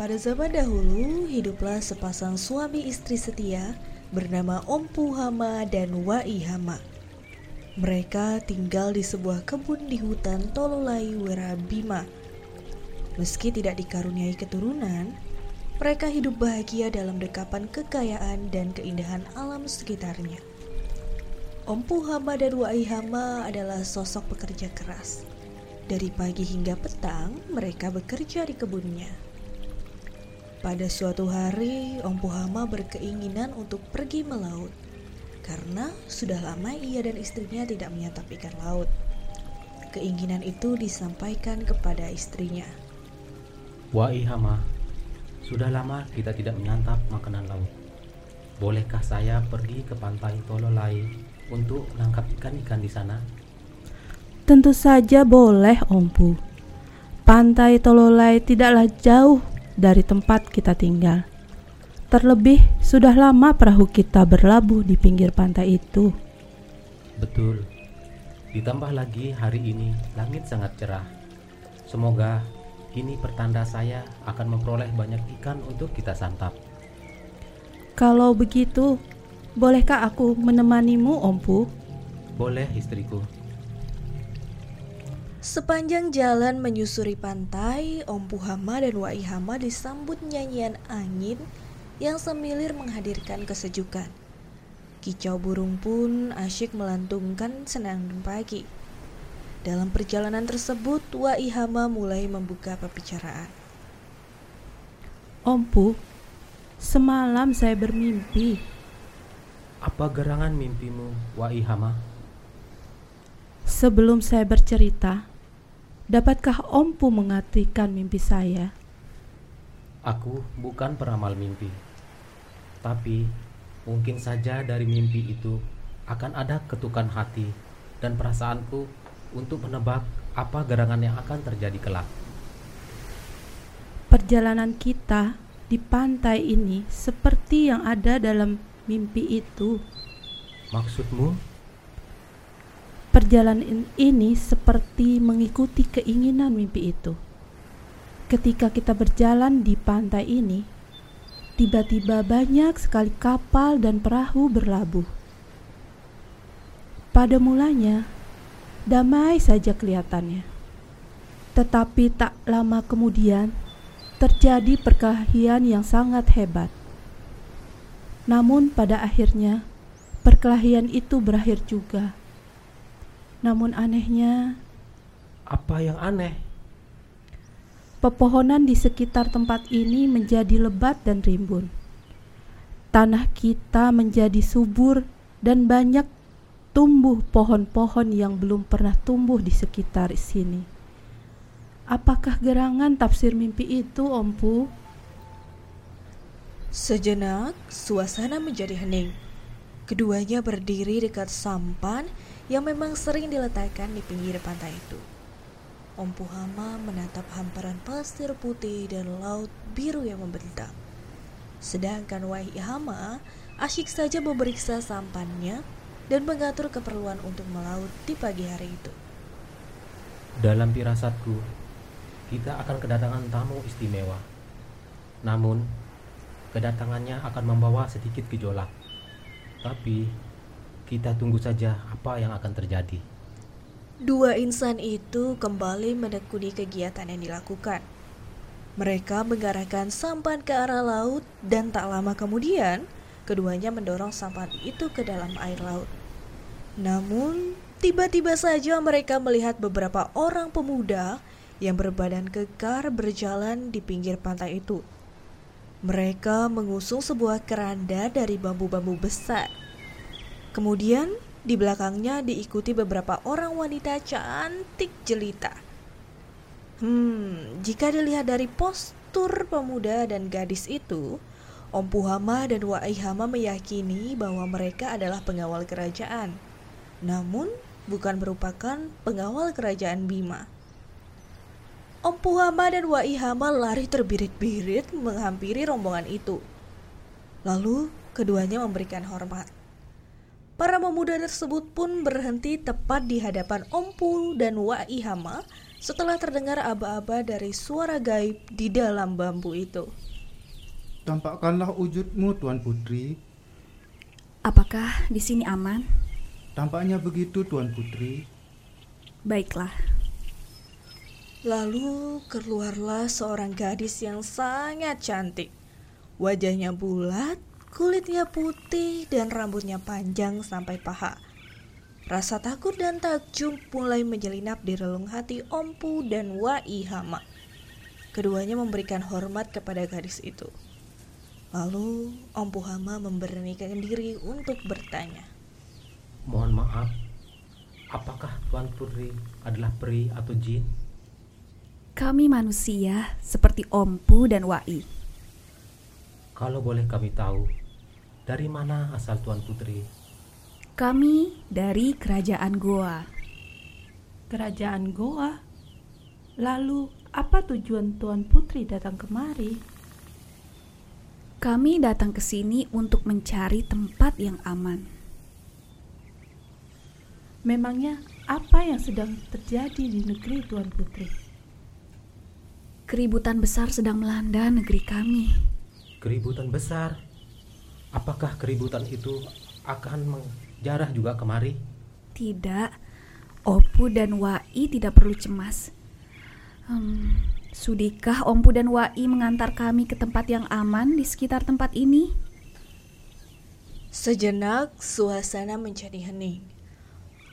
Pada zaman dahulu, hiduplah sepasang suami istri setia bernama Ompu Hama dan Wai Hama. Mereka tinggal di sebuah kebun di hutan Tololai Werabima. Meski tidak dikaruniai keturunan, mereka hidup bahagia dalam dekapan kekayaan dan keindahan alam sekitarnya. Ompu Hama dan Wai Hama adalah sosok pekerja keras. Dari pagi hingga petang, mereka bekerja di kebunnya. Pada suatu hari, Om Puhama berkeinginan untuk pergi melaut karena sudah lama ia dan istrinya tidak menyantap ikan laut. Keinginan itu disampaikan kepada istrinya. Wai Hama, sudah lama kita tidak menyantap makanan laut. Bolehkah saya pergi ke pantai Tololai untuk menangkap ikan-ikan di sana? Tentu saja boleh, Ompu. Pantai Tololai tidaklah jauh dari tempat kita tinggal. Terlebih, sudah lama perahu kita berlabuh di pinggir pantai itu. Betul. Ditambah lagi hari ini langit sangat cerah. Semoga ini pertanda saya akan memperoleh banyak ikan untuk kita santap. Kalau begitu, bolehkah aku menemanimu, Ompu? Boleh, istriku. Sepanjang jalan menyusuri pantai, Om Puhama dan Wai Hama disambut nyanyian angin yang semilir menghadirkan kesejukan. Kicau burung pun asyik melantungkan senandung pagi. Dalam perjalanan tersebut, Wai Hama mulai membuka perbicaraan. Ompu, semalam saya bermimpi. Apa gerangan mimpimu, Wai Hama? Sebelum saya bercerita, dapatkah Ompu mengartikan mimpi saya? Aku bukan peramal mimpi. Tapi mungkin saja dari mimpi itu akan ada ketukan hati dan perasaanku untuk menebak apa gerangan yang akan terjadi kelak. Perjalanan kita di pantai ini seperti yang ada dalam mimpi itu. Maksudmu? Perjalanan ini seperti mengikuti keinginan mimpi itu. Ketika kita berjalan di pantai ini, tiba-tiba banyak sekali kapal dan perahu berlabuh. Pada mulanya, damai saja kelihatannya. Tetapi tak lama kemudian, terjadi perkelahian yang sangat hebat. Namun pada akhirnya, perkelahian itu berakhir juga namun anehnya, apa yang aneh? Pepohonan di sekitar tempat ini menjadi lebat dan rimbun. Tanah kita menjadi subur dan banyak tumbuh pohon-pohon yang belum pernah tumbuh di sekitar sini. Apakah gerangan tafsir mimpi itu, Ompu? Sejenak, suasana menjadi hening. Keduanya berdiri dekat sampan yang memang sering diletakkan di pinggir pantai itu. Om Puhama menatap hamparan pasir putih dan laut biru yang membentang. Sedangkan Wai Hama asyik saja memeriksa sampannya dan mengatur keperluan untuk melaut di pagi hari itu. Dalam firasatku, kita akan kedatangan tamu istimewa. Namun, kedatangannya akan membawa sedikit gejolak. Tapi kita tunggu saja apa yang akan terjadi. Dua insan itu kembali menekuni kegiatan yang dilakukan. Mereka mengarahkan sampan ke arah laut dan tak lama kemudian keduanya mendorong sampan itu ke dalam air laut. Namun, tiba-tiba saja mereka melihat beberapa orang pemuda yang berbadan kekar berjalan di pinggir pantai itu. Mereka mengusung sebuah keranda dari bambu-bambu besar. Kemudian di belakangnya diikuti beberapa orang wanita cantik jelita. Hmm, jika dilihat dari postur pemuda dan gadis itu, Om Puhama dan Wai Hama meyakini bahwa mereka adalah pengawal kerajaan. Namun, bukan merupakan pengawal kerajaan Bima. Om Puhama dan Wai Hama lari terbirit-birit menghampiri rombongan itu. Lalu keduanya memberikan hormat. Para pemuda tersebut pun berhenti tepat di hadapan Om Pu dan Wai Hama setelah terdengar aba-aba dari suara gaib di dalam bambu itu. Tampakkanlah wujudmu, Tuan Putri. Apakah di sini aman? Tampaknya begitu, Tuan Putri. Baiklah. Lalu keluarlah seorang gadis yang sangat cantik. Wajahnya bulat, kulitnya putih, dan rambutnya panjang sampai paha. Rasa takut dan takjub mulai menyelinap di relung hati Ompu dan Wai Hama. Keduanya memberikan hormat kepada gadis itu. Lalu Ompu Hama memberanikan diri untuk bertanya. Mohon maaf, apakah Tuan Putri adalah peri atau jin? Kami manusia seperti Ompu dan Wai. Kalau boleh kami tahu, dari mana asal Tuan Putri? Kami dari kerajaan Goa. Kerajaan Goa. Lalu, apa tujuan Tuan Putri datang kemari? Kami datang ke sini untuk mencari tempat yang aman. Memangnya apa yang sedang terjadi di negeri Tuan Putri? Keributan besar sedang melanda negeri kami. Keributan besar? Apakah keributan itu akan menjarah juga kemari? Tidak, Opu dan Wai tidak perlu cemas. Hmm, sudikah Ompu dan Wai mengantar kami ke tempat yang aman di sekitar tempat ini? Sejenak suasana menjadi hening.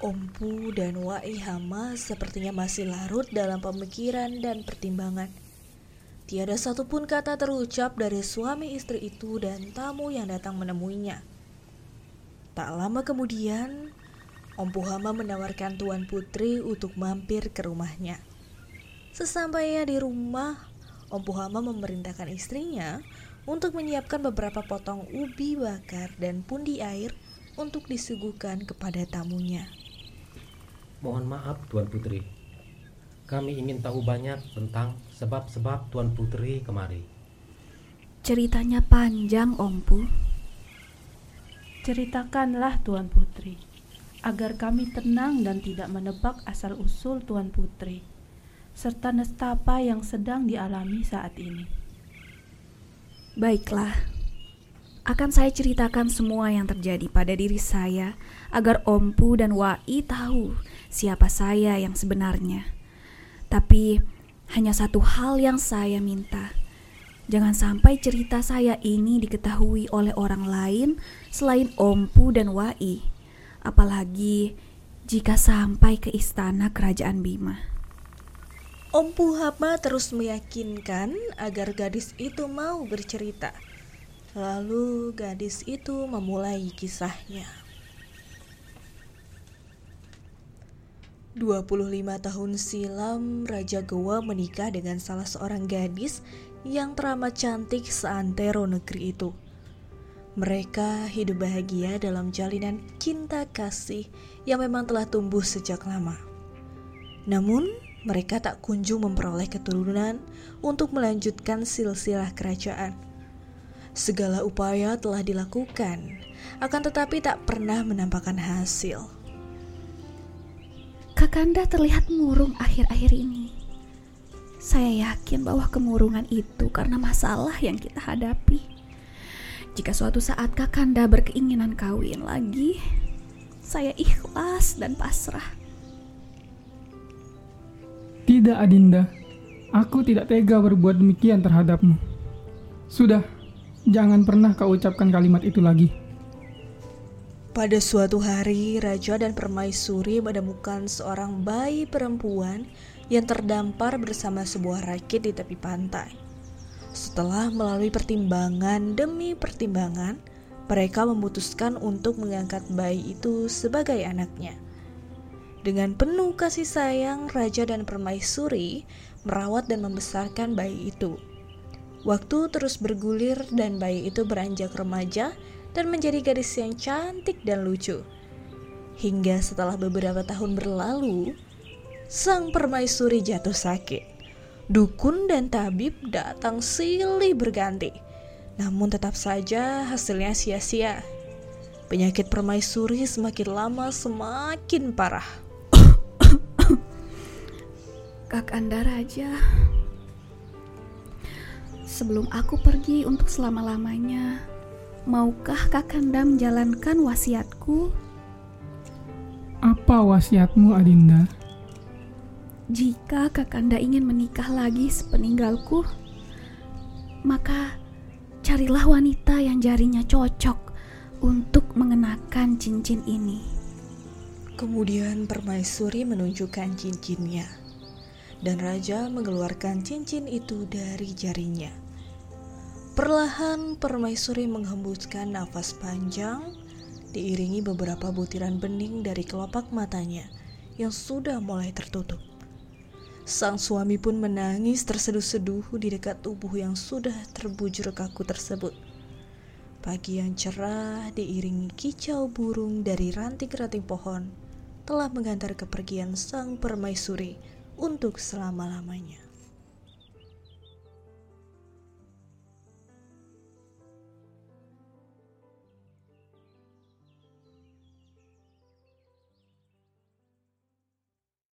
Ompu dan Wai Hama sepertinya masih larut dalam pemikiran dan pertimbangan. Tiada satupun kata terucap dari suami istri itu dan tamu yang datang menemuinya. Tak lama kemudian, Om Puhama menawarkan Tuan Putri untuk mampir ke rumahnya. Sesampainya di rumah, Om Puhama memerintahkan istrinya untuk menyiapkan beberapa potong ubi bakar dan pundi air untuk disuguhkan kepada tamunya. Mohon maaf Tuan Putri, kami ingin tahu banyak tentang sebab-sebab Tuan Putri kemari. Ceritanya panjang, Ompu. Ceritakanlah Tuan Putri, agar kami tenang dan tidak menebak asal-usul Tuan Putri, serta nestapa yang sedang dialami saat ini. Baiklah, akan saya ceritakan semua yang terjadi pada diri saya agar Ompu dan Wai tahu siapa saya yang sebenarnya. Tapi hanya satu hal yang saya minta. Jangan sampai cerita saya ini diketahui oleh orang lain selain Ompu dan Wai. Apalagi jika sampai ke istana kerajaan Bima. Ompu Hama terus meyakinkan agar gadis itu mau bercerita. Lalu gadis itu memulai kisahnya. 25 tahun silam, Raja Goa menikah dengan salah seorang gadis yang teramat cantik seantero negeri itu. Mereka hidup bahagia dalam jalinan cinta kasih yang memang telah tumbuh sejak lama. Namun, mereka tak kunjung memperoleh keturunan untuk melanjutkan silsilah kerajaan. Segala upaya telah dilakukan, akan tetapi tak pernah menampakkan hasil. Kakanda terlihat murung akhir-akhir ini. Saya yakin bahwa kemurungan itu karena masalah yang kita hadapi. Jika suatu saat Kakanda berkeinginan kawin lagi, saya ikhlas dan pasrah. Tidak, Adinda. Aku tidak tega berbuat demikian terhadapmu. Sudah, jangan pernah kau ucapkan kalimat itu lagi. Pada suatu hari, raja dan permaisuri menemukan seorang bayi perempuan yang terdampar bersama sebuah rakit di tepi pantai. Setelah melalui pertimbangan demi pertimbangan, mereka memutuskan untuk mengangkat bayi itu sebagai anaknya. Dengan penuh kasih sayang, raja dan permaisuri merawat dan membesarkan bayi itu. Waktu terus bergulir dan bayi itu beranjak remaja dan menjadi gadis yang cantik dan lucu. Hingga setelah beberapa tahun berlalu, sang permaisuri jatuh sakit. Dukun dan tabib datang silih berganti. Namun tetap saja hasilnya sia-sia. Penyakit permaisuri semakin lama semakin parah. Kakanda Raja, sebelum aku pergi untuk selama-lamanya, maukah Kakanda menjalankan wasiatku? Apa wasiatmu, Adinda? Jika Kakanda ingin menikah lagi sepeninggalku, maka carilah wanita yang jarinya cocok untuk mengenakan cincin ini. Kemudian permaisuri menunjukkan cincinnya, dan raja mengeluarkan cincin itu dari jarinya. Perlahan permaisuri menghembuskan nafas panjang, diiringi beberapa butiran bening dari kelopak matanya yang sudah mulai tertutup. Sang suami pun menangis terseduh-seduh di dekat tubuh yang sudah terbujur kaku tersebut. Pagi yang cerah diiringi kicau burung dari ranting-ranting pohon telah mengantar kepergian sang permaisuri untuk selama-lamanya.